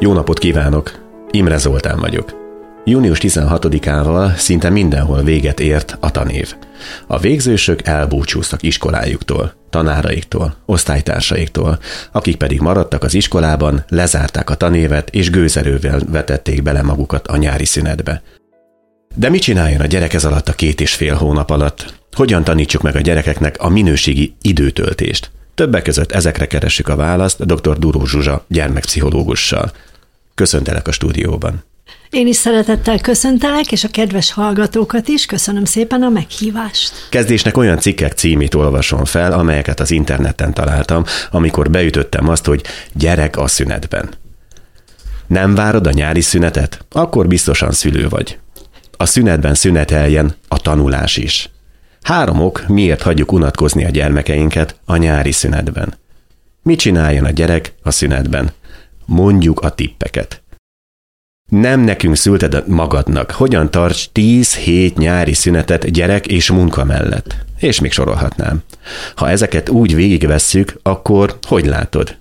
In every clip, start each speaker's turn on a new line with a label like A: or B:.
A: Jó napot kívánok! Imre Zoltán vagyok. Június 16-ával szinte mindenhol véget ért a tanév. A végzősök elbúcsúztak iskolájuktól, tanáraiktól, osztálytársaiktól, akik pedig maradtak az iskolában, lezárták a tanévet és gőzerővel vetették bele magukat a nyári szünetbe. De mit csináljon a gyerek ez alatt a két és fél hónap alatt? Hogyan tanítsuk meg a gyerekeknek a minőségi időtöltést? Többek között ezekre keressük a választ dr. Duró Zsuzsa gyermekpszichológussal. Köszöntelek a stúdióban.
B: Én is szeretettel köszöntelek, és a kedves hallgatókat is. Köszönöm szépen a meghívást.
A: Kezdésnek olyan cikkek címét olvasom fel, amelyeket az interneten találtam, amikor beütöttem azt, hogy gyerek a szünetben. Nem várod a nyári szünetet? Akkor biztosan szülő vagy. A szünetben szüneteljen a tanulás is. Három ok, miért hagyjuk unatkozni a gyermekeinket a nyári szünetben. Mit csináljon a gyerek a szünetben? Mondjuk a tippeket. Nem nekünk szülted magadnak. Hogyan tarts 10 hét nyári szünetet gyerek és munka mellett? És még sorolhatnám. Ha ezeket úgy végigvesszük, akkor hogy látod?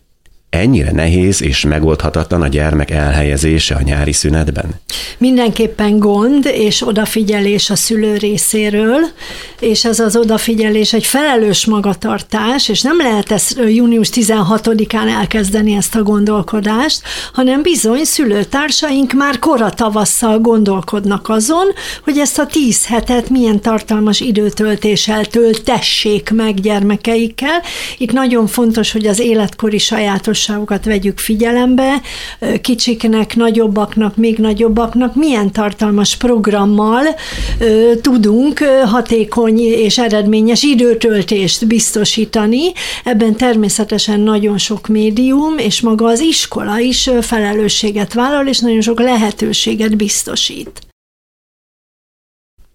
A: Ennyire nehéz és megoldhatatlan a gyermek elhelyezése a nyári szünetben?
B: Mindenképpen gond és odafigyelés a szülő részéről, és ez az odafigyelés egy felelős magatartás, és nem lehet ezt június 16-án elkezdeni ezt a gondolkodást, hanem bizony szülőtársaink már kora tavasszal gondolkodnak azon, hogy ezt a tíz hetet milyen tartalmas időtöltéssel töltessék meg gyermekeikkel. Itt nagyon fontos, hogy az életkori sajátos tulajdonságokat vegyük figyelembe, kicsiknek, nagyobbaknak, még nagyobbaknak milyen tartalmas programmal tudunk hatékony és eredményes időtöltést biztosítani. Ebben természetesen nagyon sok médium, és maga az iskola is felelősséget vállal, és nagyon sok lehetőséget biztosít.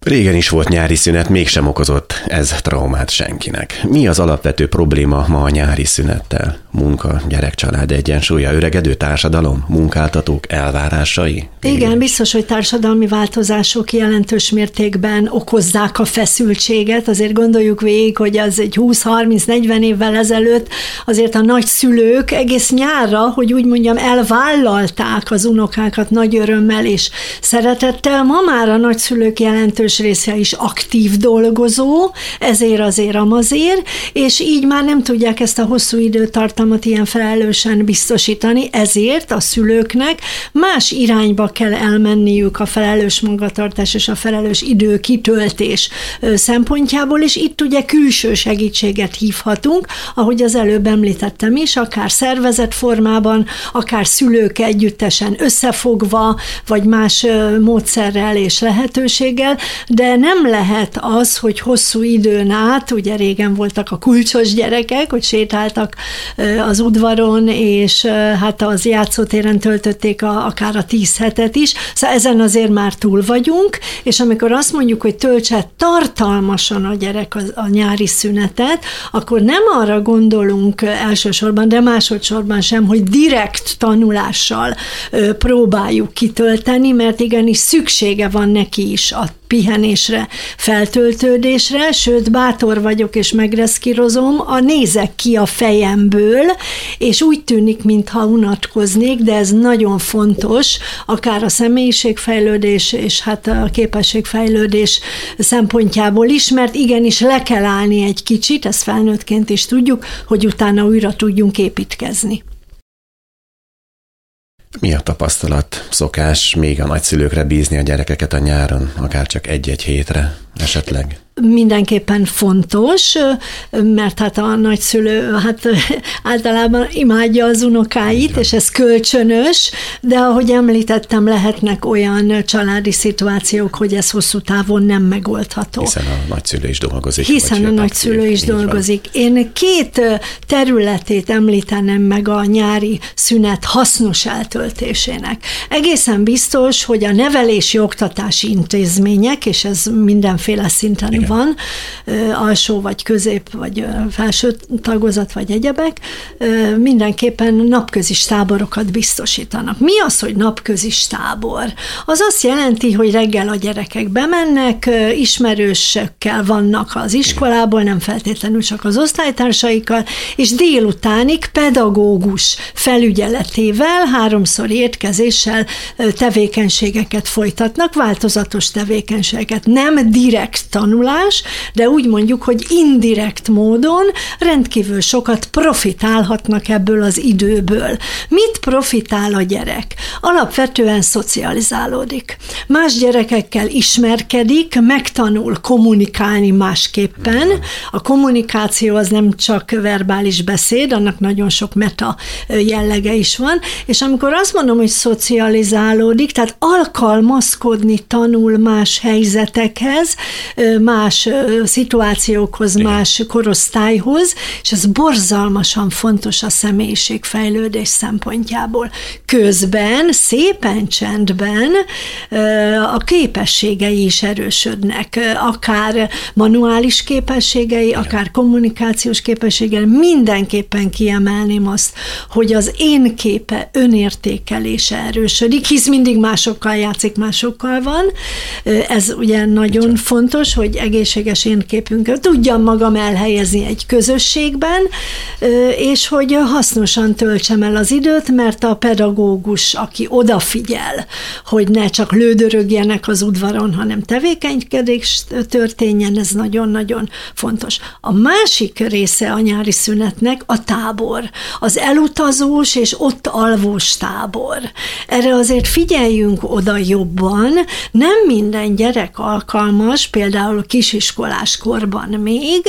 A: Régen is volt nyári szünet, mégsem okozott ez traumát senkinek. Mi az alapvető probléma ma a nyári szünettel? Munka, gyerekcsalád egyensúlya, öregedő társadalom, munkáltatók elvárásai?
B: Igen, biztos, hogy társadalmi változások jelentős mértékben okozzák a feszültséget. Azért gondoljuk végig, hogy az egy 20-30-40 évvel ezelőtt azért a nagyszülők egész nyárra, hogy úgy mondjam, elvállalták az unokákat nagy örömmel és szeretettel. Ma már a nagyszülők jelentős jelentős része is aktív dolgozó, ezért azért amazért, és így már nem tudják ezt a hosszú időtartamot ilyen felelősen biztosítani, ezért a szülőknek más irányba kell elmenniük a felelős magatartás és a felelős idő kitöltés szempontjából, és itt ugye külső segítséget hívhatunk, ahogy az előbb említettem is, akár szervezet formában, akár szülők együttesen összefogva, vagy más módszerrel és lehetőséggel, de nem lehet az, hogy hosszú időn át, ugye régen voltak a kulcsos gyerekek, hogy sétáltak az udvaron, és hát az játszótéren töltötték a, akár a tíz hetet is, szóval ezen azért már túl vagyunk, és amikor azt mondjuk, hogy töltse tartalmasan a gyerek a, a nyári szünetet, akkor nem arra gondolunk elsősorban, de másodszorban sem, hogy direkt tanulással próbáljuk kitölteni, mert igenis szüksége van neki is a pihenésre, feltöltődésre, sőt, bátor vagyok és megreszkírozom, a nézek ki a fejemből, és úgy tűnik, mintha unatkoznék, de ez nagyon fontos, akár a személyiségfejlődés és hát a képességfejlődés szempontjából is, mert igenis le kell állni egy kicsit, ezt felnőttként is tudjuk, hogy utána újra tudjunk építkezni.
A: Mi a tapasztalat? Szokás még a nagyszülőkre bízni a gyerekeket a nyáron, akár csak egy-egy hétre esetleg?
B: Mindenképpen fontos, mert hát a nagyszülő hát általában imádja az unokáit, és ez kölcsönös, de ahogy említettem, lehetnek olyan családi szituációk, hogy ez hosszú távon nem megoldható.
A: Hiszen a nagyszülő is dolgozik.
B: Hiszen a nagyszülő is dolgozik. Van. Én két területét említenem meg a nyári szünet hasznos eltöltésének. Egészen biztos, hogy a nevelési oktatási intézmények, és ez mindenféle szinten Igen. van, alsó vagy közép, vagy felső tagozat, vagy egyebek, mindenképpen napközis táborokat biztosítanak. Mi az, hogy napközis tábor? Az azt jelenti, hogy reggel a gyerekek bemennek, ismerősökkel vannak az iskolából, nem feltétlenül csak az osztálytársaikkal, és délutánig pedagógus felügyeletével, háromszor érkezéssel tevékenységeket folytatnak, változatos tevékenységeket. Nem direkt tanulás, de úgy mondjuk, hogy indirekt módon rendkívül sokat profitálhatnak ebből az időből. Mit profitál a gyerek? Alapvetően szocializálódik. Más gyerekekkel ismerkedik, megtanul kommunikálni másképpen. A kommunikáció az nem csak verbális beszéd, annak nagyon sok meta jellege is van, és amikor azt mondom, hogy szocializálódik, tehát alkalmazkodni tanul más helyzetekhez, más szituációkhoz, Igen. más korosztályhoz, és ez borzalmasan fontos a személyiségfejlődés szempontjából. Közben, szépen csendben a képességei is erősödnek, akár manuális képességei, Igen. akár kommunikációs képességei, mindenképpen kiemelném azt, hogy az én képe önértékelése erősödik, hisz mindig másokkal játszik, másokkal van. Ez ugye nagyon fontos, hogy egészséges én képünket tudjam magam elhelyezni egy közösségben, és hogy hasznosan töltsem el az időt, mert a pedagógus, aki odafigyel, hogy ne csak lődörögjenek az udvaron, hanem tevékenykedés történjen, ez nagyon-nagyon fontos. A másik része a nyári szünetnek a tábor, az elutazós és ott alvós tábor. Erre azért figyeljünk oda jobban, nem minden gyerek alkalmas, például kisiskolás korban még,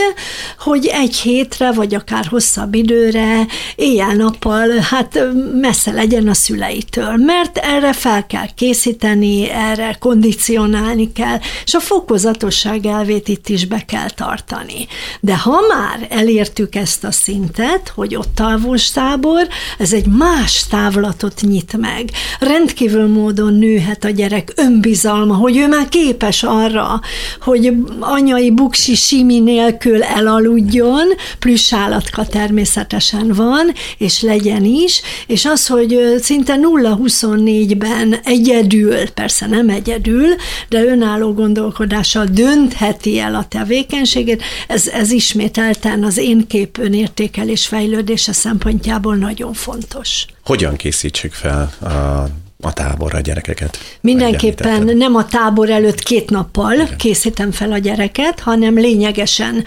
B: hogy egy hétre, vagy akár hosszabb időre, éjjel-nappal, hát messze legyen a szüleitől, mert erre fel kell készíteni, erre kondicionálni kell, és a fokozatosság elvét itt is be kell tartani. De ha már elértük ezt a szintet, hogy ott alvós tábor, ez egy más távlatot nyit meg. Rendkívül módon nőhet a gyerek önbizalma, hogy ő már képes arra, hogy anyai buksi simi nélkül elaludjon, plusz állatka természetesen van, és legyen is, és az, hogy szinte 0-24-ben egyedül, persze nem egyedül, de önálló gondolkodással döntheti el a tevékenységét, ez, ez ismételten az én kép önértékelés fejlődése szempontjából nagyon fontos.
A: Hogyan készítsük fel a a táborra a gyerekeket?
B: Mindenképpen nem a tábor előtt két nappal Igen. készítem fel a gyereket, hanem lényegesen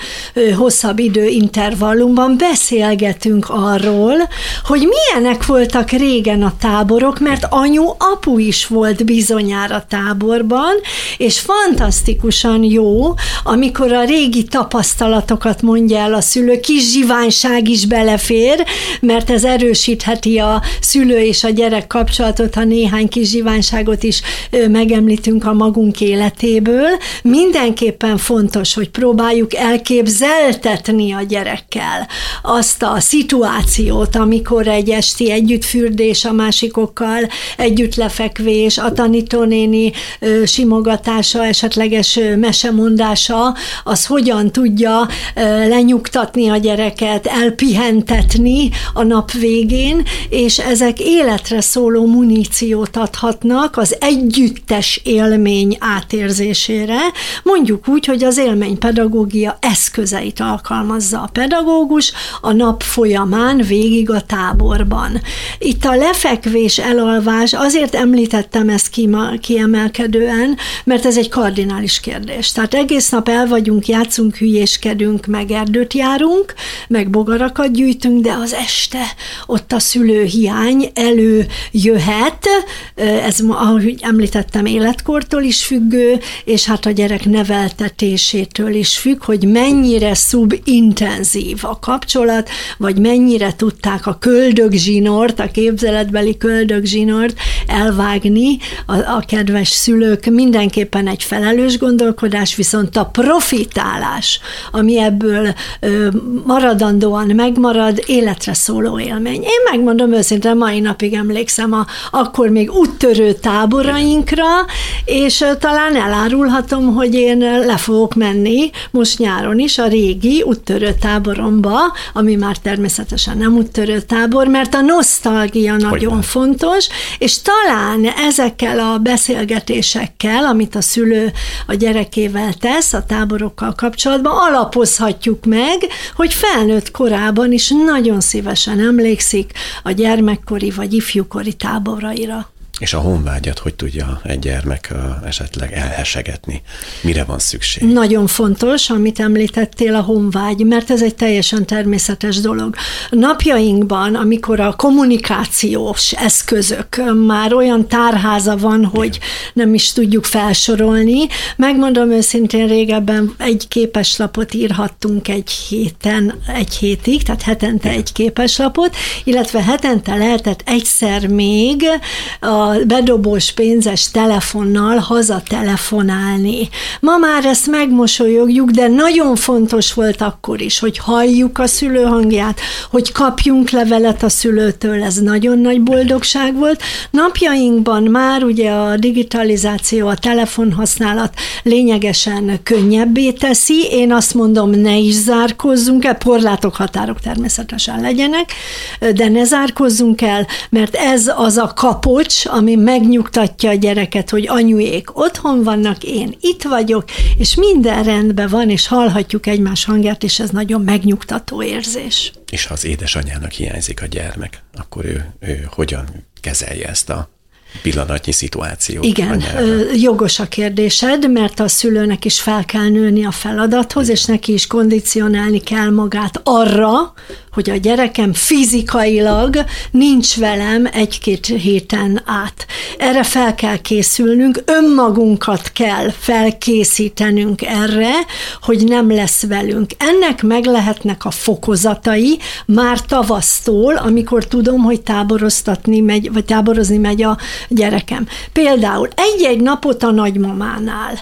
B: hosszabb idő intervallumban beszélgetünk arról, hogy milyenek voltak régen a táborok, mert anyu, apu is volt bizonyára táborban, és fantasztikusan jó, amikor a régi tapasztalatokat mondja el a szülő, kis zsiványság is belefér, mert ez erősítheti a szülő és a gyerek kapcsolatot, ha néha néhány kis zsiványságot is megemlítünk a magunk életéből. Mindenképpen fontos, hogy próbáljuk elképzeltetni a gyerekkel azt a szituációt, amikor egy esti együttfürdés a másikokkal, együtt lefekvés, a tanítónéni simogatása, esetleges mesemondása, az hogyan tudja lenyugtatni a gyereket, elpihentetni a nap végén, és ezek életre szóló muníció jót adhatnak az együttes élmény átérzésére, mondjuk úgy, hogy az élménypedagógia eszközeit alkalmazza a pedagógus a nap folyamán végig a táborban. Itt a lefekvés, elalvás, azért említettem ezt kiemelkedően, mert ez egy kardinális kérdés. Tehát egész nap el vagyunk, játszunk, hülyéskedünk, meg erdőt járunk, meg bogarakat gyűjtünk, de az este ott a szülőhiány előjöhet, ez, ahogy említettem, életkortól is függő, és hát a gyerek neveltetésétől is függ, hogy mennyire szubintenzív a kapcsolat, vagy mennyire tudták a köldögzsinort, a képzeletbeli köldögzsinort elvágni a, a kedves szülők. Mindenképpen egy felelős gondolkodás, viszont a profitálás, ami ebből ö, maradandóan megmarad, életre szóló élmény. Én megmondom őszintén, mai napig emlékszem a akkor akkor még úttörő táborainkra, és talán elárulhatom, hogy én le fogok menni most nyáron is a régi úttörő táboromba, ami már természetesen nem úttörő tábor, mert a nosztalgia nagyon nem. fontos, és talán ezekkel a beszélgetésekkel, amit a szülő a gyerekével tesz a táborokkal kapcsolatban, alapozhatjuk meg, hogy felnőtt korában is nagyon szívesen emlékszik a gyermekkori vagy ifjúkori táboraira.
A: És a honvágyat hogy tudja egy gyermek esetleg elhesegetni? Mire van szükség?
B: Nagyon fontos, amit említettél, a honvágy, mert ez egy teljesen természetes dolog. Napjainkban, amikor a kommunikációs eszközök már olyan tárháza van, hogy nem is tudjuk felsorolni, megmondom őszintén, régebben egy képeslapot írhattunk egy héten, egy hétig, tehát hetente egy képeslapot, illetve hetente lehetett egyszer még a bedobós pénzes telefonnal haza telefonálni. Ma már ezt megmosolyogjuk, de nagyon fontos volt akkor is, hogy halljuk a szülő hangját, hogy kapjunk levelet a szülőtől, ez nagyon nagy boldogság volt. Napjainkban már ugye a digitalizáció, a telefonhasználat lényegesen könnyebbé teszi. Én azt mondom, ne is zárkozzunk el, porlátok, határok természetesen legyenek, de ne zárkozzunk el, mert ez az a kapocs, ami megnyugtatja a gyereket, hogy anyujék otthon vannak, én itt vagyok, és minden rendben van, és hallhatjuk egymás hangját, és ez nagyon megnyugtató érzés.
A: És ha az édesanyjának hiányzik a gyermek, akkor ő, ő hogyan kezelje ezt a pillanatnyi szituáció.
B: Igen, jogos a kérdésed, mert a szülőnek is fel kell nőni a feladathoz, és neki is kondicionálni kell magát arra, hogy a gyerekem fizikailag nincs velem egy-két héten át. Erre fel kell készülnünk, önmagunkat kell felkészítenünk erre, hogy nem lesz velünk. Ennek meg lehetnek a fokozatai már tavasztól, amikor tudom, hogy táboroztatni megy, vagy táborozni megy a gyerekem. Például egy-egy napot a nagymamánál.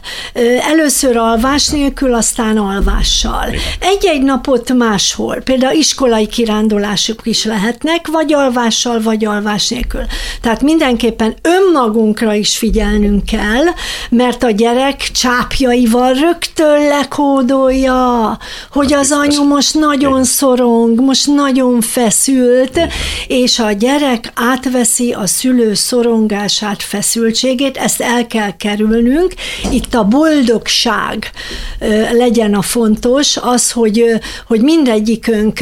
B: Először alvás nélkül, aztán alvással. Egy-egy napot máshol. Például iskolai kirándulásuk is lehetnek, vagy alvással, vagy alvás nélkül. Tehát mindenképpen önmagunkra is figyelnünk kell, mert a gyerek csápjaival rögtön lekódolja, hogy az anyu most nagyon szorong, most nagyon feszült, és a gyerek átveszi a szülő szorongását, feszültségét, ezt el kell kerülnünk. Itt a boldogság legyen a fontos, az, hogy, hogy mindegyikünk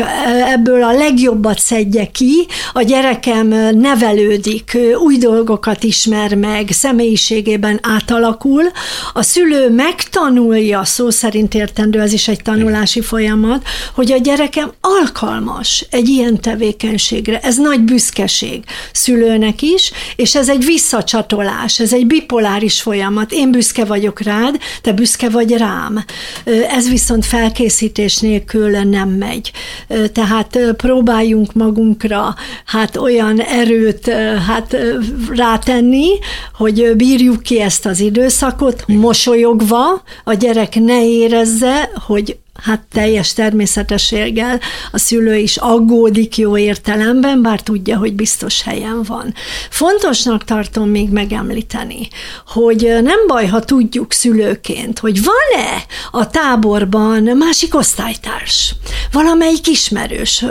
B: ebből a legjobbat szedje ki, a gyerekem nevelődik, új dolgokat ismer meg, személyiségében átalakul, a szülő megtanulja, szó szerint értendő, ez is egy tanulási folyamat, hogy a gyerekem alkalmas egy ilyen tevékenységre. Ez nagy büszkeség szülőnek is, és ez egy visszacsatolás, ez egy bipoláris folyamat. Én büszke vagyok rád, te büszke vagy rám. Ez viszont felkészítés nélkül nem megy. Tehát hát próbáljunk magunkra hát olyan erőt hát rátenni, hogy bírjuk ki ezt az időszakot, mosolyogva, a gyerek ne érezze, hogy hát teljes természetességgel a szülő is aggódik jó értelemben, bár tudja, hogy biztos helyen van. Fontosnak tartom még megemlíteni, hogy nem baj, ha tudjuk szülőként, hogy van-e a táborban másik osztálytárs, valamelyik ismerős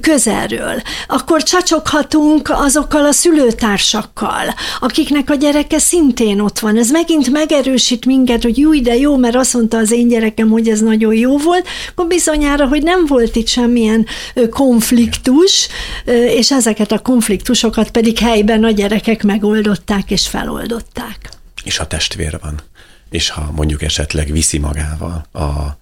B: közelről, akkor csacsoghatunk azokkal a szülőtársakkal, akiknek a gyereke szintén ott van. Ez megint megerősít minket, hogy jó, de jó, mert azt mondta az én gyerekem, hogy ez nagyon jó volt, akkor bizonyára, hogy nem volt itt semmilyen konfliktus, és ezeket a konfliktusokat pedig helyben a gyerekek megoldották és feloldották.
A: És ha testvér van, és ha mondjuk esetleg viszi magával, a,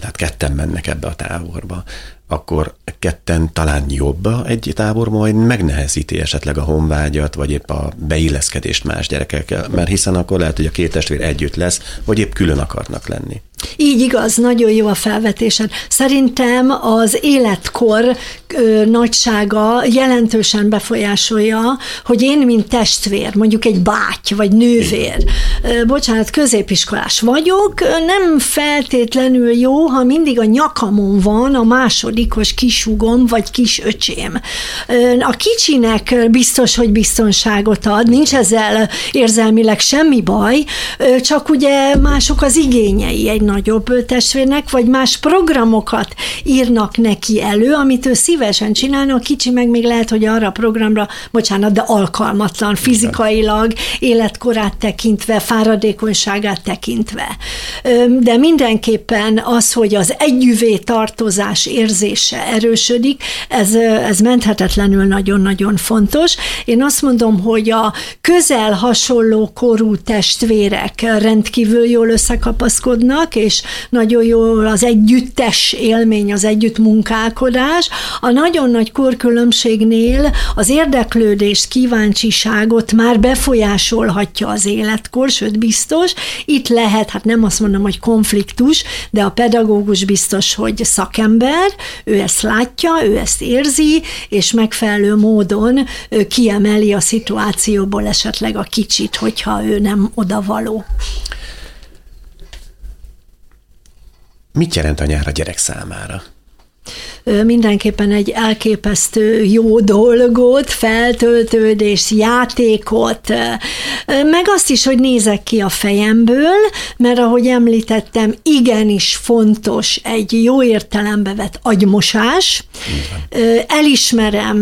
A: tehát ketten mennek ebbe a táborba, akkor ketten talán jobb egy tábor, majd megnehezíti esetleg a honvágyat, vagy épp a beilleszkedést más gyerekekkel, mert hiszen akkor lehet, hogy a két testvér együtt lesz, vagy épp külön akarnak lenni.
B: Így igaz, nagyon jó a felvetésed. Szerintem az életkor ö, nagysága jelentősen befolyásolja, hogy én, mint testvér, mondjuk egy báty vagy nővér, ö, bocsánat, középiskolás vagyok, nem feltétlenül jó, ha mindig a nyakamon van a másodikos kisugom vagy kis öcsém. A kicsinek biztos, hogy biztonságot ad, nincs ezzel érzelmileg semmi baj, csak ugye mások az igényei egy nagyobb testvérnek, vagy más programokat írnak neki elő, amit ő szívesen csinálna, a kicsi meg még lehet, hogy arra a programra, bocsánat, de alkalmatlan fizikailag, életkorát tekintve, fáradékonyságát tekintve. De mindenképpen az, hogy az együvé tartozás érzése erősödik, ez, ez menthetetlenül nagyon-nagyon fontos. Én azt mondom, hogy a közel hasonló korú testvérek rendkívül jól összekapaszkodnak, és nagyon jól az együttes élmény, az együtt munkálkodás. A nagyon nagy korkülönbségnél az érdeklődést, kíváncsiságot már befolyásolhatja az életkor, sőt biztos. Itt lehet, hát nem azt mondom, hogy konfliktus, de a pedagógus biztos, hogy szakember, ő ezt látja, ő ezt érzi, és megfelelő módon kiemeli a szituációból esetleg a kicsit, hogyha ő nem odavaló.
A: Mit jelent a nyár a gyerek számára?
B: mindenképpen egy elképesztő jó dolgot, feltöltődés, játékot, meg azt is, hogy nézek ki a fejemből, mert ahogy említettem, igenis fontos egy jó értelembe vett agymosás. Elismerem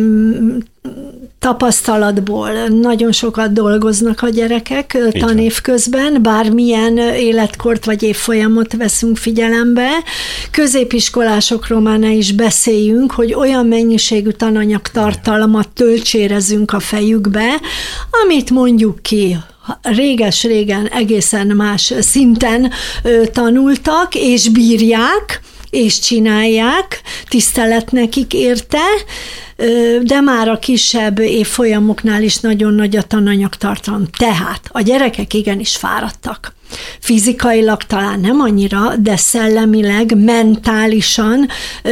B: tapasztalatból nagyon sokat dolgoznak a gyerekek Így tanév közben, bármilyen életkort vagy évfolyamot veszünk figyelembe. Középiskolásokról már ne is beszéljünk, hogy olyan mennyiségű tananyag tartalmat töltsérezünk a fejükbe, amit mondjuk ki réges-régen egészen más szinten tanultak, és bírják, és csinálják, tisztelet nekik érte, de már a kisebb évfolyamoknál is nagyon nagy a tananyagtartalom. Tehát a gyerekek igenis fáradtak. Fizikailag talán nem annyira, de szellemileg, mentálisan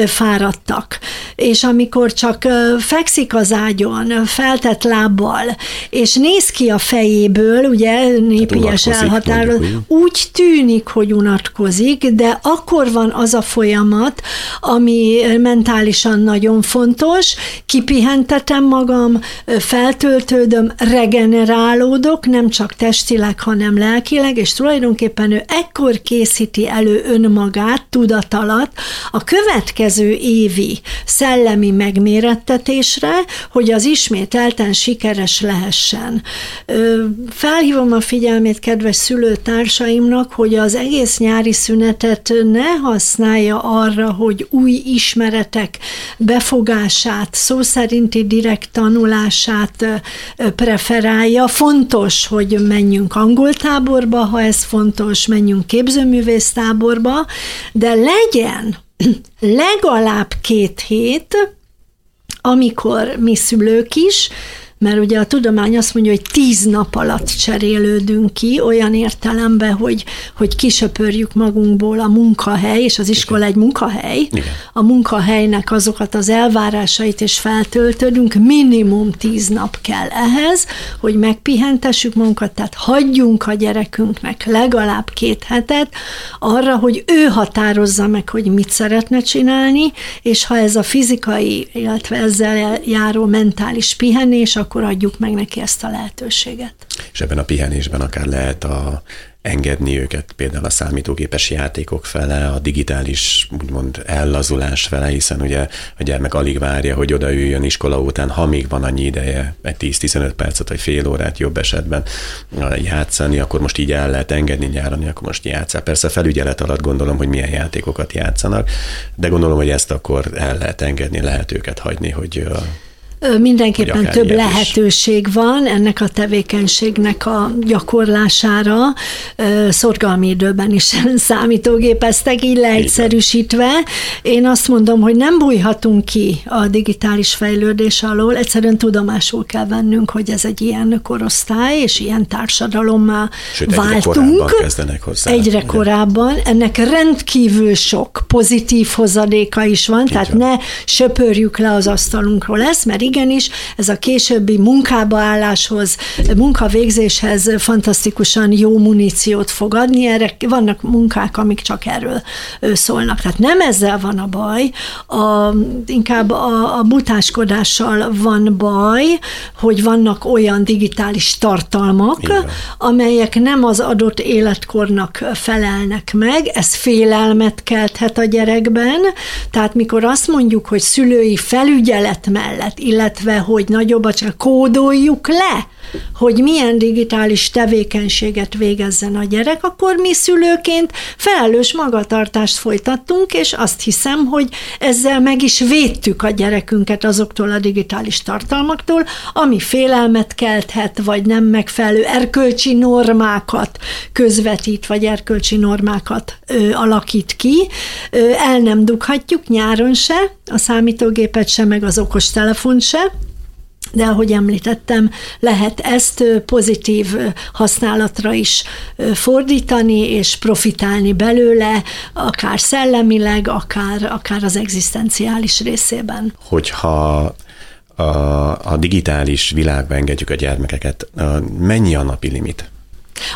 B: fáradtak. És amikor csak fekszik az ágyon, feltett lábbal, és néz ki a fejéből, ugye népies hát elhatároz, úgy tűnik, hogy unatkozik, de akkor van az a folyamat, ami mentálisan nagyon fontos, kipihentetem magam, feltöltődöm, regenerálódok, nem csak testileg, hanem lelkileg, és tulajdonképpen ő ekkor készíti elő önmagát tudat alatt a következő évi szellemi megmérettetésre, hogy az ismételten sikeres lehessen. Felhívom a figyelmét kedves szülőtársaimnak, hogy az egész nyári szünetet ne használja arra, hogy új ismeretek befogását, szó szerinti direkt tanulását preferálja. Fontos, hogy menjünk angol táborba, ha ez fontos, menjünk képzőművésztáborba, de legyen legalább két hét, amikor mi szülők is mert ugye a tudomány azt mondja, hogy tíz nap alatt cserélődünk ki, olyan értelemben, hogy, hogy kisöpörjük magunkból a munkahely, és az iskola egy munkahely, Igen. a munkahelynek azokat az elvárásait és feltöltődünk, minimum tíz nap kell ehhez, hogy megpihentessük magunkat, tehát hagyjunk a gyerekünknek legalább két hetet arra, hogy ő határozza meg, hogy mit szeretne csinálni, és ha ez a fizikai, illetve ezzel járó mentális pihenés, akkor adjuk meg neki ezt a lehetőséget.
A: És ebben a pihenésben akár lehet a engedni őket például a számítógépes játékok fele, a digitális úgymond ellazulás fele, hiszen ugye a gyermek alig várja, hogy odaüljön iskola után, ha még van annyi ideje, egy 10-15 percet vagy fél órát jobb esetben játszani, akkor most így el lehet engedni nyáron, akkor most játszál. Persze felügyelet alatt gondolom, hogy milyen játékokat játszanak, de gondolom, hogy ezt akkor el lehet engedni, lehet őket hagyni, hogy
B: Mindenképpen több lehetőség is. van ennek a tevékenységnek a gyakorlására. Szorgalmi időben is számítógépeztek, így leegyszerűsítve. Én azt mondom, hogy nem bújhatunk ki a digitális fejlődés alól, egyszerűen tudomásul kell vennünk, hogy ez egy ilyen korosztály, és ilyen társadalommá Sőt, váltunk.
A: Egyre kezdenek hozzá.
B: Egyre Igen. korábban. Ennek rendkívül sok pozitív hozadéka is van, Így tehát van. ne söpörjük le az asztalunkról ezt, mert igenis, ez a későbbi munkába álláshoz, munkavégzéshez fantasztikusan jó muníciót fog adni, erre vannak munkák, amik csak erről szólnak. Tehát nem ezzel van a baj, a, inkább a, a butáskodással van baj, hogy vannak olyan digitális tartalmak, Igen. amelyek nem az adott életkornak felelnek meg, ez félelmet kelthet a gyerekben, tehát mikor azt mondjuk, hogy szülői felügyelet mellett, illetve hogy nagyobb, csak kódoljuk le, hogy milyen digitális tevékenységet végezzen a gyerek, akkor mi szülőként felelős magatartást folytattunk, és azt hiszem, hogy ezzel meg is védtük a gyerekünket azoktól a digitális tartalmaktól, ami félelmet kelthet, vagy nem megfelelő erkölcsi normákat közvetít, vagy erkölcsi normákat ö, alakít ki. Ö, el nem dughatjuk nyáron se, a számítógépet se, meg az okostelefont se, de ahogy említettem, lehet ezt pozitív használatra is fordítani, és profitálni belőle, akár szellemileg, akár, akár az egzisztenciális részében.
A: Hogyha a, a digitális világba engedjük a gyermekeket, mennyi a napi limit?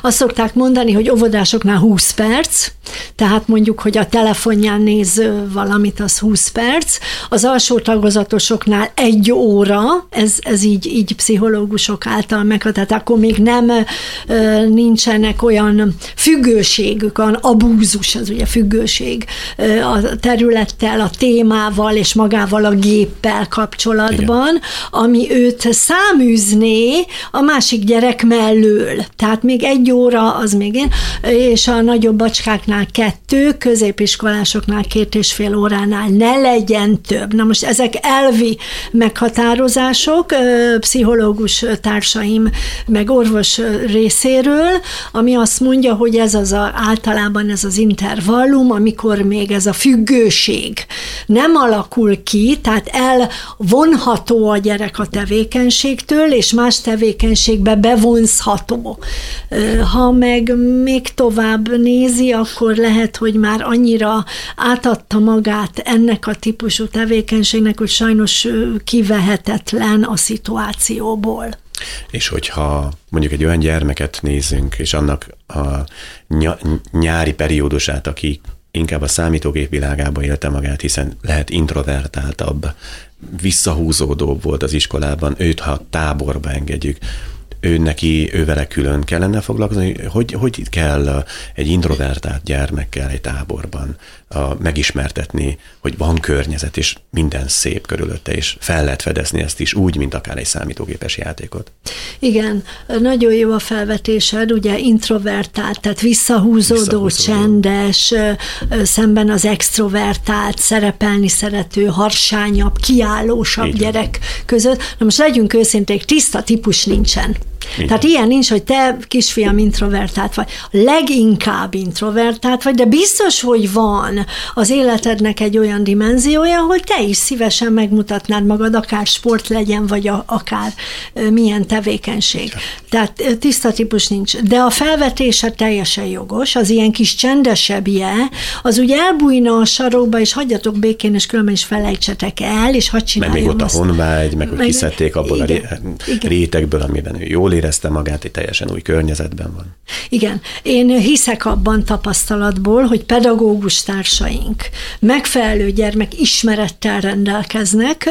B: Azt szokták mondani, hogy óvodásoknál 20 perc, tehát mondjuk, hogy a telefonján néz valamit, az 20 perc, az alsó tagozatosoknál egy óra, ez, ez így, így pszichológusok által meg, tehát akkor még nem nincsenek olyan függőségük, olyan abúzus, az ugye függőség a területtel, a témával és magával a géppel kapcsolatban, Igen. ami őt száműzné a másik gyerek mellől. Tehát még egy óra, az még én, és a nagyobb bacskáknál kettő, középiskolásoknál két és fél óránál ne legyen több. Na most ezek elvi meghatározások, pszichológus társaim, meg orvos részéről, ami azt mondja, hogy ez az a, általában ez az intervallum, amikor még ez a függőség nem alakul ki, tehát elvonható a gyerek a tevékenységtől, és más tevékenységbe bevonzható. Ha meg még tovább nézi, akkor lehet, hogy már annyira átadta magát ennek a típusú tevékenységnek, hogy sajnos kivehetetlen a szituációból.
A: És hogyha mondjuk egy olyan gyermeket nézünk, és annak a nyári periódusát, aki inkább a számítógép világába élte magát, hiszen lehet introvertáltabb, visszahúzódóbb volt az iskolában, őt ha táborba engedjük, ő neki, ővele külön kellene foglalkozni, hogy, hogy kell egy introvertált gyermekkel egy táborban a, megismertetni, hogy van környezet, és minden szép körülötte, és fel lehet fedezni ezt is úgy, mint akár egy számítógépes játékot.
B: Igen, nagyon jó a felvetésed, ugye introvertált, tehát visszahúzódó, visszahúzódó. csendes, szemben az extrovertált, szerepelni szerető, harsányabb, kiállósabb Igen. gyerek között. Na most legyünk őszinték, tiszta típus nincsen. Igen. Tehát ilyen nincs, hogy te kisfiam introvertált vagy. Leginkább introvertált vagy, de biztos, hogy van az életednek egy olyan dimenziója, hogy te is szívesen megmutatnád magad, akár sport legyen, vagy a, akár milyen tevékenység. Ja. Tehát tiszta típus nincs. De a felvetése teljesen jogos, az ilyen kis csendesebbje, az úgy elbújna a sarokba, és hagyjatok békén, és különben is felejtsetek el, és hadd csináljam
A: Meg még ott a honvágy, meg, meg hogy kiszedték abból igen, a rétegből, amiben ő jól érezte magát, egy teljesen új környezetben van.
B: Igen, én hiszek abban tapasztalatból, hogy pedagógus társaink megfelelő gyermek ismerettel rendelkeznek,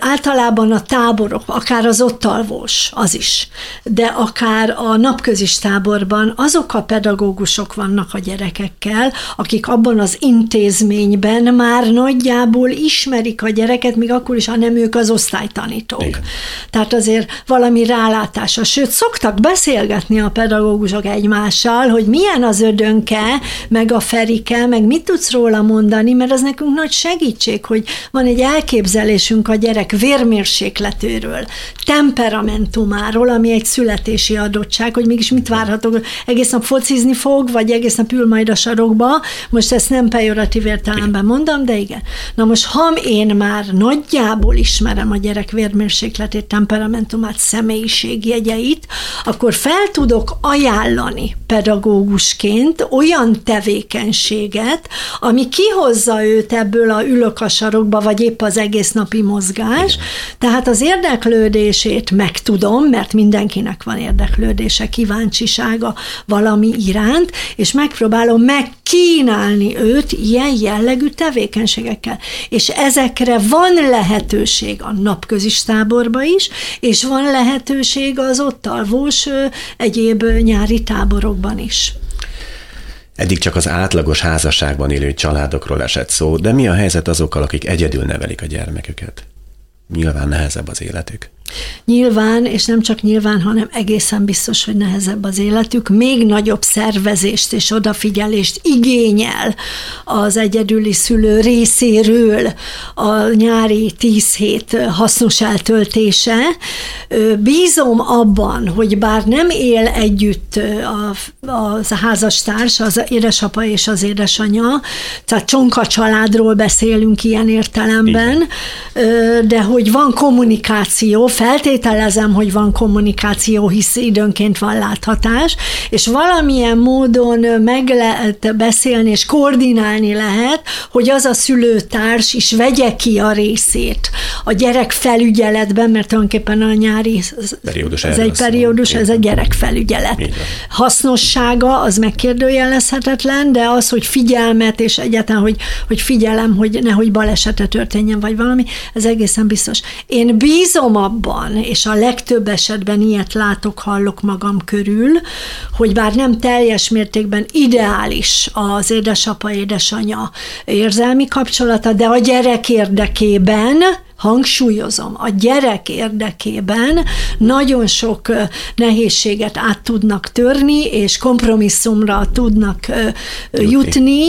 B: általában a táborok, akár az ott alvós, az is, de akár a napközis táborban azok a pedagógusok vannak a gyerekekkel, akik abban az intézményben már nagyjából ismerik a gyereket, még akkor is, ha nem ők az osztálytanítók. Igen. Tehát azért valami rálátása. Sőt, szoktak beszélgetni a pedagógusok egymással, hogy milyen az ödönke, meg a ferike, meg mit tudsz róla mondani, mert az nekünk nagy segítség, hogy van egy elképzelésünk a gyerek vérmérsékletéről, temperamentumáról, ami egy születési adottság, hogy mégis mit várhatok, egész nap focizni fog, vagy egész nap ül majd a sarokba, most ezt nem pejoratív értelemben mondom, de igen. Na most, ha én már nagyjából ismerem a gyerek vérmérsékletét, temperamentumát, személyiségét, segítségjegyeit, akkor fel tudok ajánlani pedagógusként olyan tevékenységet, ami kihozza őt ebből a ülök a sarokba, vagy épp az egész napi mozgás. Tehát az érdeklődését megtudom, mert mindenkinek van érdeklődése, kíváncsisága valami iránt, és megpróbálom megkínálni őt ilyen jellegű tevékenységekkel. És ezekre van lehetőség a napközis táborba is, és van lehetőség az ott alvós egyéb nyári táborokban is.
A: Eddig csak az átlagos házasságban élő családokról esett szó, de mi a helyzet azokkal, akik egyedül nevelik a gyermeküket? Nyilván nehezebb az életük.
B: Nyilván, és nem csak nyilván, hanem egészen biztos, hogy nehezebb az életük, még nagyobb szervezést és odafigyelést igényel az egyedüli szülő részéről a nyári tíz hét hasznos eltöltése. Bízom abban, hogy bár nem él együtt a, a házastárs, az édesapa és az édesanyja, tehát csonka családról beszélünk ilyen értelemben, de hogy van kommunikáció, feltételezem, hogy van kommunikáció, hisz időnként van láthatás, és valamilyen módon meg lehet beszélni és koordinálni lehet, hogy az a szülőtárs is vegye ki a részét a gyerek felügyeletben, mert tulajdonképpen a nyári periódus ez egy periódus, ez a gyerek felügyelet. Hasznossága az megkérdőjelezhetetlen, de az, hogy figyelmet, és egyáltalán, hogy, hogy figyelem, hogy nehogy balesete történjen, vagy valami, ez egészen biztos. Én bízom abban, és a legtöbb esetben ilyet látok, hallok magam körül, hogy bár nem teljes mértékben ideális az édesapa, édesanya érzelmi kapcsolata, de a gyerek érdekében hangsúlyozom, a gyerek érdekében nagyon sok nehézséget át tudnak törni, és kompromisszumra tudnak jutni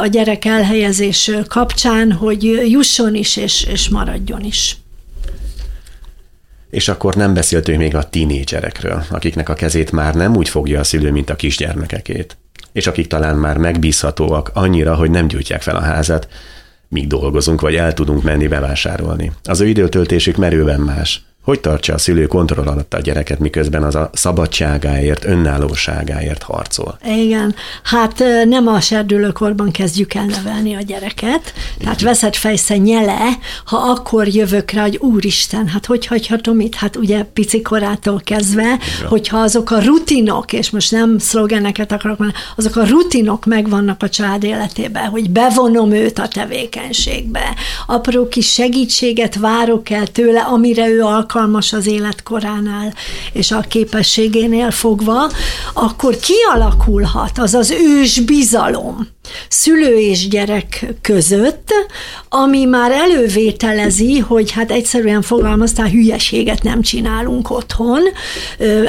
B: a gyerek elhelyezés kapcsán, hogy jusson is és, és maradjon is.
A: És akkor nem beszéltünk még a tinédzserekről, akiknek a kezét már nem úgy fogja a szülő, mint a kisgyermekekét, és akik talán már megbízhatóak annyira, hogy nem gyújtják fel a házat, míg dolgozunk, vagy el tudunk menni bevásárolni. Az ő időtöltésük merőben más. Hogy tartsa a szülő kontroll alatt a gyereket, miközben az a szabadságáért, önállóságáért harcol?
B: Igen, hát nem a serdülőkorban kezdjük el nevelni a gyereket, tehát veszed fejsze nyele, ha akkor jövök rá, hogy úristen, hát hogy hagyhatom itt, hát ugye pici korától kezdve, Igen. hogyha azok a rutinok, és most nem szlogeneket akarok mondani, azok a rutinok megvannak a család életében, hogy bevonom őt a tevékenységbe, apró kis segítséget várok el tőle, amire ő alkalmas, alkalmas az életkoránál és a képességénél fogva, akkor kialakulhat az az ős bizalom szülő és gyerek között, ami már elővételezi, hogy hát egyszerűen fogalmaztál, hülyeséget nem csinálunk otthon.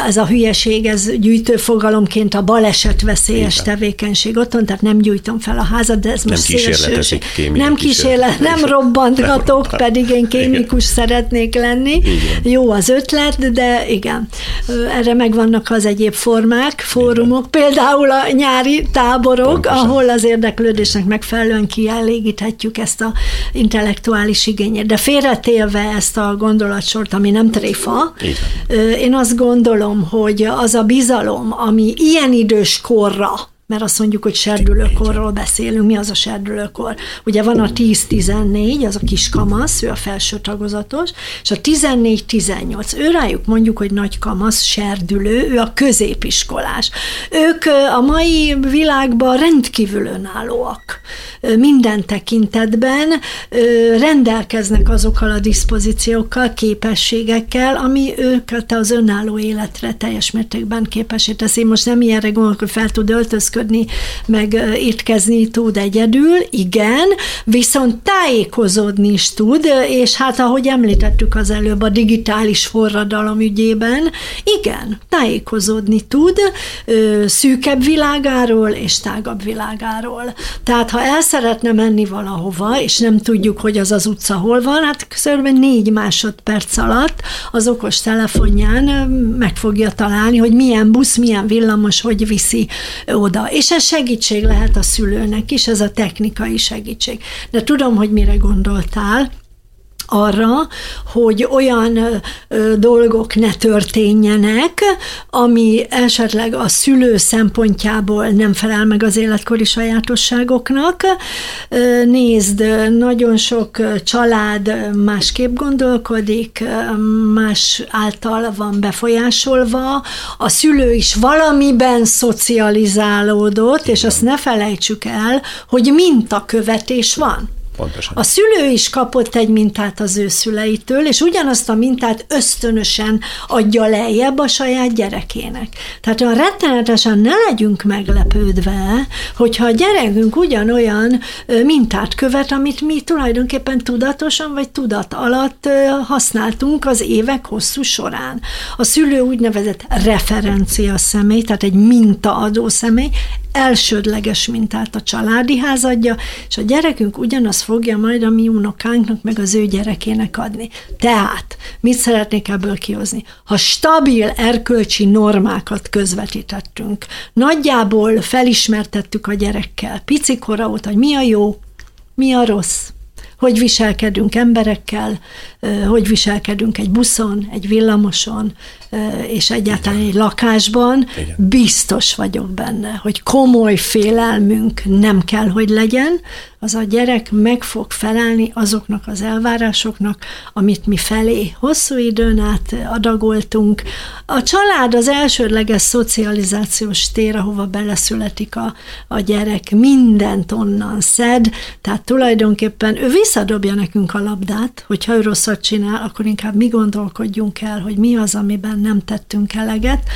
B: Ez a hülyeség, ez gyűjtőfogalomként a baleset veszélyes Igen. tevékenység otthon, tehát nem gyújtom fel a házat, de ez
A: nem most kísérletezik
B: Nem kísérlet, nem robbantgatok, pedig én kémikus Igen. szeretnék lenni. Igen jó az ötlet, de igen, erre megvannak az egyéb formák, fórumok, igen. például a nyári táborok, Pontosan. ahol az érdeklődésnek megfelelően kielégíthetjük ezt a intellektuális igényét. De félretélve ezt a gondolatsort, ami nem tréfa, én azt gondolom, hogy az a bizalom, ami ilyen idős korra mert azt mondjuk, hogy serdülőkorról beszélünk. Mi az a serdülőkor? Ugye van a 10-14, az a kis kamasz, ő a felső tagozatos, és a 14-18, ő rájuk mondjuk, hogy nagy kamasz, serdülő, ő a középiskolás. Ők a mai világban rendkívül önállóak. Minden tekintetben rendelkeznek azokkal a diszpozíciókkal, képességekkel, ami őket az önálló életre teljes mértékben képesé teszi. Most nem ilyenre gondolok, hogy fel tud öltözködni, öltözködni, meg étkezni tud egyedül, igen, viszont tájékozódni is tud, és hát ahogy említettük az előbb a digitális forradalom ügyében, igen, tájékozódni tud szűkebb világáról és tágabb világáról. Tehát ha el szeretne menni valahova, és nem tudjuk, hogy az az utca hol van, hát körülbelül négy másodperc alatt az okos telefonján meg fogja találni, hogy milyen busz, milyen villamos, hogy viszi oda és ez segítség lehet a szülőnek is, ez a technikai segítség. De tudom, hogy mire gondoltál, arra, hogy olyan dolgok ne történjenek, ami esetleg a szülő szempontjából nem felel meg az életkori sajátosságoknak. Nézd, nagyon sok család másképp gondolkodik, más által van befolyásolva, a szülő is valamiben szocializálódott, és azt ne felejtsük el, hogy mintakövetés van. Pontosan. A szülő is kapott egy mintát az ő szüleitől, és ugyanazt a mintát ösztönösen adja lejjebb a saját gyerekének. Tehát olyan rettenetesen ne legyünk meglepődve, hogyha a gyerekünk ugyanolyan mintát követ, amit mi tulajdonképpen tudatosan vagy tudat alatt használtunk az évek hosszú során. A szülő úgynevezett referencia személy, tehát egy mintaadó személy, elsődleges mintát a családi ház adja, és a gyerekünk ugyanazt fogja majd a mi unokánknak, meg az ő gyerekének adni. Tehát, mit szeretnék ebből kihozni? Ha stabil erkölcsi normákat közvetítettünk, nagyjából felismertettük a gyerekkel, picikora óta, hogy mi a jó, mi a rossz, hogy viselkedünk emberekkel, hogy viselkedünk egy buszon, egy villamoson, és egyáltalán egy lakásban, Igen. biztos vagyok benne, hogy komoly félelmünk nem kell, hogy legyen, az a gyerek meg fog felelni azoknak az elvárásoknak, amit mi felé hosszú időn át adagoltunk. A család az elsődleges szocializációs tér, ahova beleszületik a, a gyerek, mindent onnan szed, tehát tulajdonképpen ő visszadobja nekünk a labdát, hogyha ő rosszat csinál, akkor inkább mi gondolkodjunk el, hogy mi az, amiben nem tettünk eleget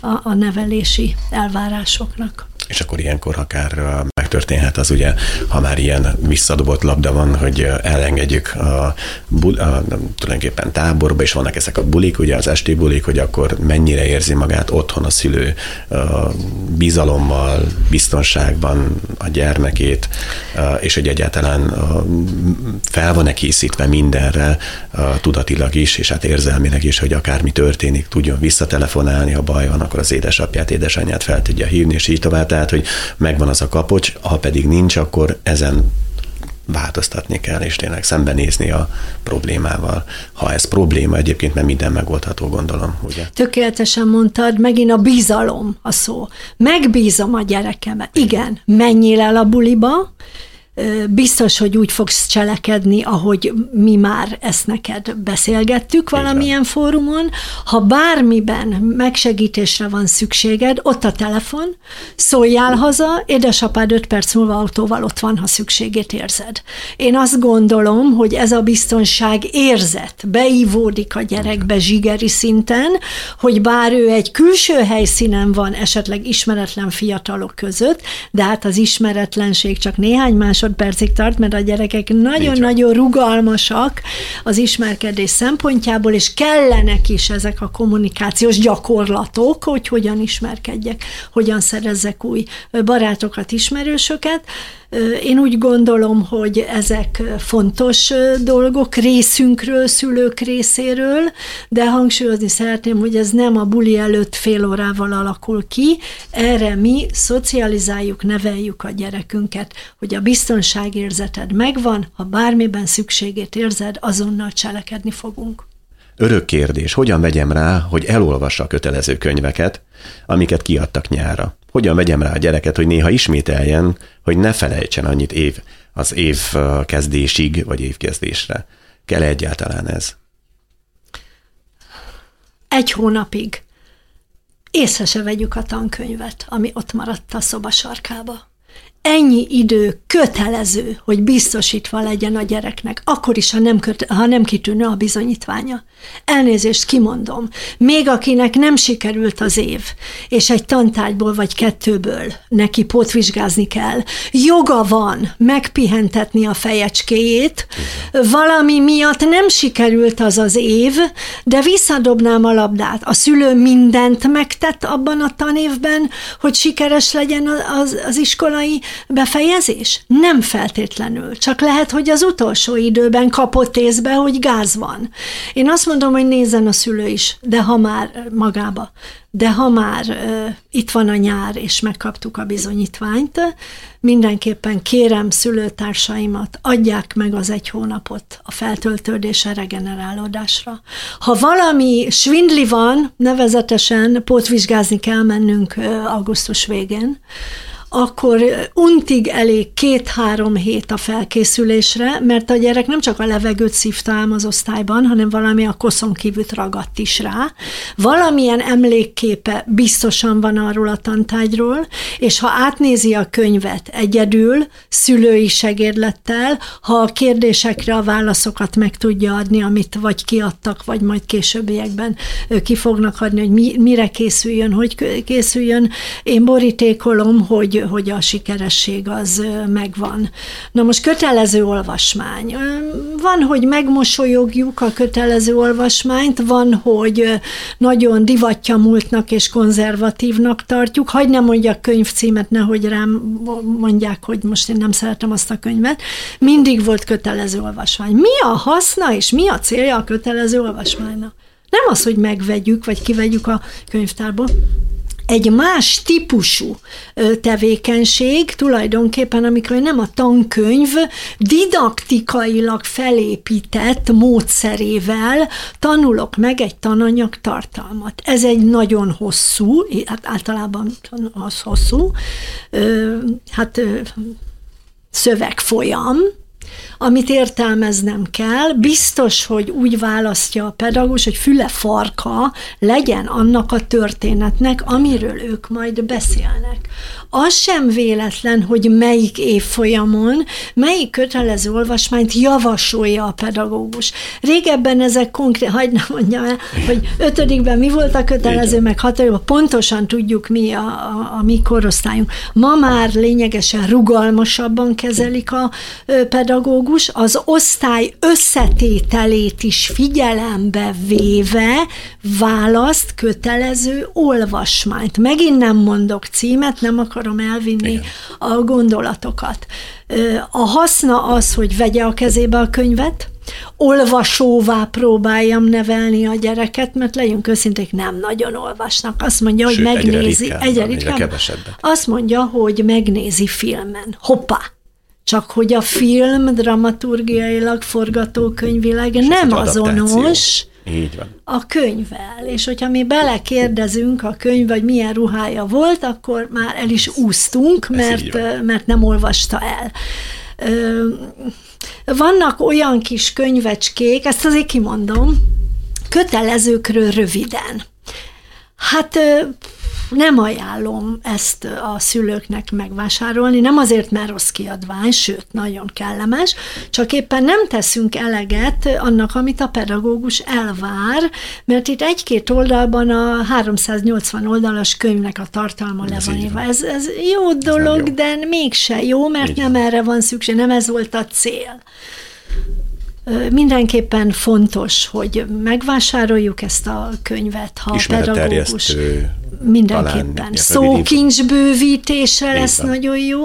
B: a, a nevelési elvárásoknak.
A: És akkor ilyenkor akár megtörténhet az ugye, ha már ilyen visszadobott labda van, hogy elengedjük a, a, a tulajdonképpen táborba, és vannak ezek a bulik, ugye az esti bulik, hogy akkor mennyire érzi magát otthon a szülő bizalommal, biztonságban a gyermekét, és hogy egyáltalán fel van-e készítve mindenre tudatilag is, és hát érzelmileg is, hogy akármi történik, tudjon visszatelefonálni, ha baj van, akkor az édesapját, édesanyját fel tudja hívni, és így tovább. Tehát, hogy megvan az a kapocs, ha pedig nincs, akkor ezen változtatni kell, és tényleg szembenézni a problémával. Ha ez probléma egyébként, mert minden megoldható, gondolom, ugye?
B: Tökéletesen mondtad, megint a bizalom a szó. Megbízom a gyerekembe. Igen, menjél el a buliba, biztos, hogy úgy fogsz cselekedni, ahogy mi már ezt neked beszélgettük valamilyen fórumon. Ha bármiben megsegítésre van szükséged, ott a telefon, szóljál haza, édesapád öt perc múlva autóval ott van, ha szükségét érzed. Én azt gondolom, hogy ez a biztonság érzet beívódik a gyerekbe zsigeri szinten, hogy bár ő egy külső helyszínen van, esetleg ismeretlen fiatalok között, de hát az ismeretlenség csak néhány másod másodpercig tart, mert a gyerekek nagyon-nagyon rugalmasak az ismerkedés szempontjából, és kellenek is ezek a kommunikációs gyakorlatok, hogy hogyan ismerkedjek, hogyan szerezzek új barátokat, ismerősöket. Én úgy gondolom, hogy ezek fontos dolgok részünkről, szülők részéről, de hangsúlyozni szeretném, hogy ez nem a buli előtt fél órával alakul ki, erre mi szocializáljuk, neveljük a gyerekünket, hogy a biztonságérzeted megvan, ha bármiben szükségét érzed, azonnal cselekedni fogunk.
A: Örök kérdés, hogyan vegyem rá, hogy elolvassa a kötelező könyveket, amiket kiadtak nyára? Hogyan vegyem rá a gyereket, hogy néha ismételjen, hogy ne felejtsen annyit év, az év kezdésig, vagy évkezdésre? Kell egyáltalán ez?
B: Egy hónapig észre se vegyük a tankönyvet, ami ott maradt a szoba sarkába ennyi idő kötelező, hogy biztosítva legyen a gyereknek, akkor is, ha nem, köt, ha nem kitűnő a bizonyítványa. Elnézést kimondom, még akinek nem sikerült az év, és egy tantárgyból vagy kettőből neki pótvizsgázni kell, joga van megpihentetni a fejecskéjét, valami miatt nem sikerült az az év, de visszadobnám a labdát. A szülő mindent megtett abban a tanévben, hogy sikeres legyen az, az iskolai befejezés? Nem feltétlenül, csak lehet, hogy az utolsó időben kapott észbe, hogy gáz van. Én azt mondom, hogy nézzen a szülő is, de ha már magába, de ha már uh, itt van a nyár, és megkaptuk a bizonyítványt, mindenképpen kérem szülőtársaimat, adják meg az egy hónapot a feltöltődésre, regenerálódásra. Ha valami svindli van, nevezetesen pótvizsgázni kell mennünk augusztus végén, akkor untig elég két-három hét a felkészülésre, mert a gyerek nem csak a levegőt szívta ám az osztályban, hanem valami a koszon kívült ragadt is rá. Valamilyen emlékképe biztosan van arról a tantágyról, és ha átnézi a könyvet egyedül, szülői segédlettel, ha a kérdésekre a válaszokat meg tudja adni, amit vagy kiadtak, vagy majd későbbiekben ki fognak adni, hogy mi, mire készüljön, hogy készüljön. Én borítékolom, hogy hogy, a sikeresség az megvan. Na most kötelező olvasmány. Van, hogy megmosolyogjuk a kötelező olvasmányt, van, hogy nagyon divatja múltnak és konzervatívnak tartjuk. Hagy nem mondjak könyvcímet, nehogy rám mondják, hogy most én nem szeretem azt a könyvet. Mindig volt kötelező olvasmány. Mi a haszna és mi a célja a kötelező olvasmánynak? Nem az, hogy megvegyük, vagy kivegyük a könyvtárból, egy más típusú tevékenység, tulajdonképpen, amikor nem a tankönyv didaktikailag felépített módszerével tanulok meg egy tananyag tartalmat. Ez egy nagyon hosszú, hát általában az hosszú, hát szövegfolyam, amit értelmeznem kell, biztos, hogy úgy választja a pedagógus, hogy füle farka legyen annak a történetnek, amiről ők majd beszélnek. Az sem véletlen, hogy melyik évfolyamon, melyik kötelező olvasmányt javasolja a pedagógus. Régebben ezek konkrét, hagyd nem mondjam el, hogy ötödikben mi volt a kötelező, meg hatodikban pontosan tudjuk mi a, a, a mi korosztályunk. Ma már lényegesen rugalmasabban kezelik a pedagógus, az osztály összetételét is figyelembe véve választ kötelező olvasmányt. Megint nem mondok címet, nem akarom elvinni Igen. a gondolatokat. A haszna az, hogy vegye a kezébe a könyvet, olvasóvá próbáljam nevelni a gyereket, mert legyünk őszinték, nem nagyon olvasnak. Azt mondja, hogy Sőt, megnézi, egyre, egyre, egyre egyre Azt mondja, hogy megnézi filmen. Hoppá! csak hogy a film dramaturgiailag, forgatókönyvileg És nem azonos
A: Így van.
B: a könyvvel. És hogyha mi belekérdezünk a könyv, vagy milyen ruhája volt, akkor már el is úsztunk, mert, mert nem olvasta el. Vannak olyan kis könyvecskék, ezt azért kimondom, kötelezőkről röviden. Hát nem ajánlom ezt a szülőknek megvásárolni, nem azért, mert rossz kiadvány, sőt, nagyon kellemes, csak éppen nem teszünk eleget annak, amit a pedagógus elvár, mert itt egy-két oldalban a 380 oldalas könyvnek a tartalma le van írva. Ez, ez jó dolog, ez jó. de mégse jó, mert így nem van. erre van szükség, nem ez volt a cél. Mindenképpen fontos, hogy megvásároljuk ezt a könyvet, ha a pedagógus mindenképpen. Szókincs bővítése lesz nagyon jó,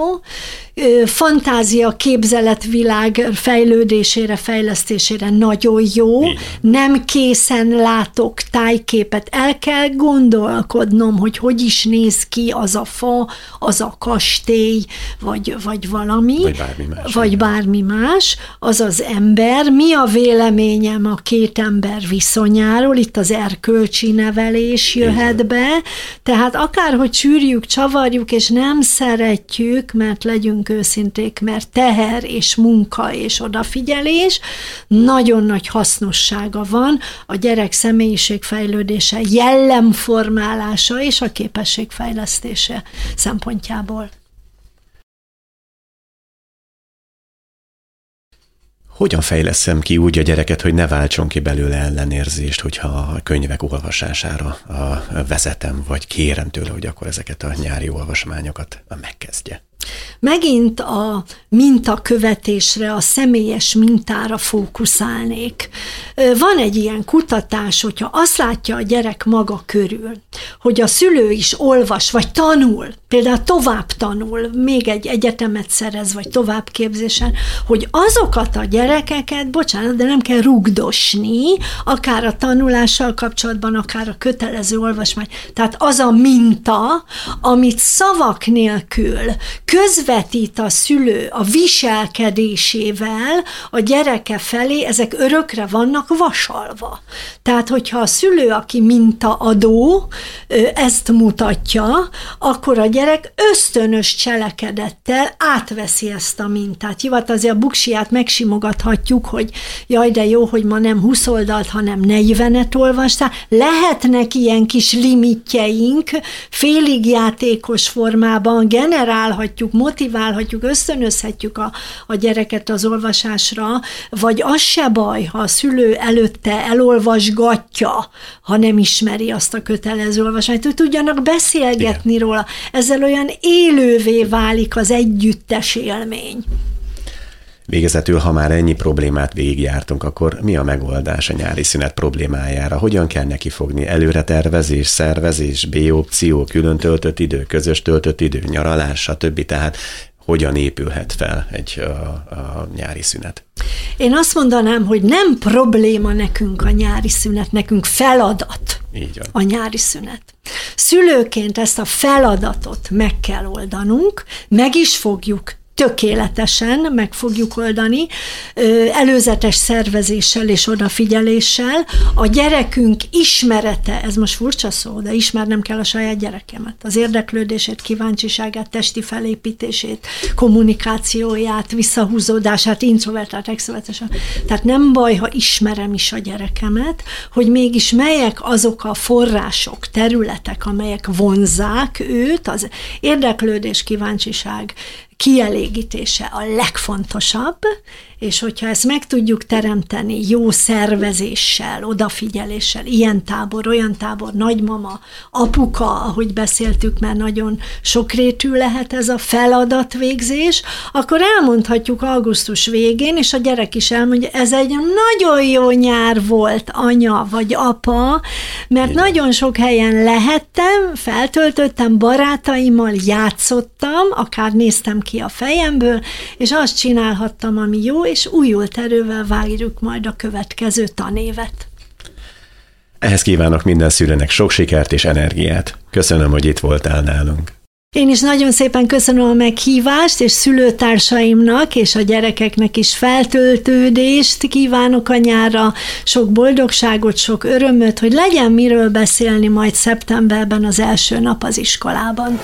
B: fantázia, képzeletvilág fejlődésére, fejlesztésére nagyon jó. Igen. Nem készen látok tájképet. El kell gondolkodnom, hogy hogy is néz ki az a fa, az a kastély, vagy, vagy valami.
A: Vagy bármi más.
B: Vagy bármi más. Az az ember. Mi a véleményem a két ember viszonyáról? Itt az erkölcsi nevelés jöhet Igen. be. Tehát akárhogy csűrjük, csavarjuk, és nem szeretjük, mert legyünk őszinték, mert teher és munka és odafigyelés nagyon nagy hasznossága van a gyerek személyiségfejlődése, jellemformálása és a képességfejlesztése szempontjából.
A: Hogyan fejleszem ki úgy a gyereket, hogy ne váltson ki belőle ellenérzést, hogyha a könyvek olvasására vezetem, vagy kérem tőle, hogy akkor ezeket a nyári olvasmányokat megkezdje?
B: Megint a mintakövetésre, a személyes mintára fókuszálnék. Van egy ilyen kutatás, hogyha azt látja a gyerek maga körül, hogy a szülő is olvas, vagy tanul, például tovább tanul, még egy egyetemet szerez, vagy továbbképzésen, hogy azokat a gyerekeket, bocsánat, de nem kell rugdosni, akár a tanulással kapcsolatban, akár a kötelező olvasmány. Tehát az a minta, amit szavak nélkül közvetít a szülő a viselkedésével a gyereke felé, ezek örökre vannak vasalva. Tehát, hogyha a szülő, aki mintaadó, ezt mutatja, akkor a gyerek ösztönös cselekedettel átveszi ezt a mintát. Jó, hát azért a buksiát megsimogathatjuk, hogy jaj, de jó, hogy ma nem 20 oldalt, hanem 40-et olvastál. Lehetnek ilyen kis limitjeink, félig játékos formában generálhatjuk, motiválhatjuk, ösztönözhetjük a, a gyereket az olvasásra, vagy az se baj, ha a szülő előtte elolvasgatja, ha nem ismeri azt a kötelező olvasmányt, hogy tudjanak beszélgetni Igen. róla. Ezzel olyan élővé válik az együttes élmény.
A: Végezetül, ha már ennyi problémát végigjártunk, akkor mi a megoldás a nyári szünet problémájára? Hogyan kell neki fogni? Előre tervezés, szervezés, B opció, külön töltött idő, közös töltött idő, nyaralás, stb. Tehát hogyan épülhet fel egy a, a nyári szünet?
B: Én azt mondanám, hogy nem probléma nekünk a nyári szünet, nekünk feladat Így van. a nyári szünet. Szülőként ezt a feladatot meg kell oldanunk, meg is fogjuk tökéletesen meg fogjuk oldani, előzetes szervezéssel és odafigyeléssel. A gyerekünk ismerete, ez most furcsa szó, de ismernem kell a saját gyerekemet. Az érdeklődését, kíváncsiságát, testi felépítését, kommunikációját, visszahúzódását, introvertált, extrovertált. Tehát nem baj, ha ismerem is a gyerekemet, hogy mégis melyek azok a források, területek, amelyek vonzák őt, az érdeklődés, kíváncsiság, kielégítése a legfontosabb, és hogyha ezt meg tudjuk teremteni jó szervezéssel, odafigyeléssel, ilyen tábor, olyan tábor, nagymama, apuka, ahogy beszéltük, mert nagyon sokrétű lehet ez a feladatvégzés, akkor elmondhatjuk augusztus végén, és a gyerek is elmondja, ez egy nagyon jó nyár volt, anya vagy apa, mert Igen. nagyon sok helyen lehettem, feltöltöttem, barátaimmal játszottam, akár néztem ki a fejemből, és azt csinálhattam, ami jó, és újult erővel várjuk majd a következő tanévet.
A: Ehhez kívánok minden szülőnek sok sikert és energiát. Köszönöm, hogy itt voltál nálunk.
B: Én is nagyon szépen köszönöm a meghívást, és szülőtársaimnak és a gyerekeknek is feltöltődést kívánok a nyára, sok boldogságot, sok örömöt, hogy legyen miről beszélni majd szeptemberben az első nap az iskolában.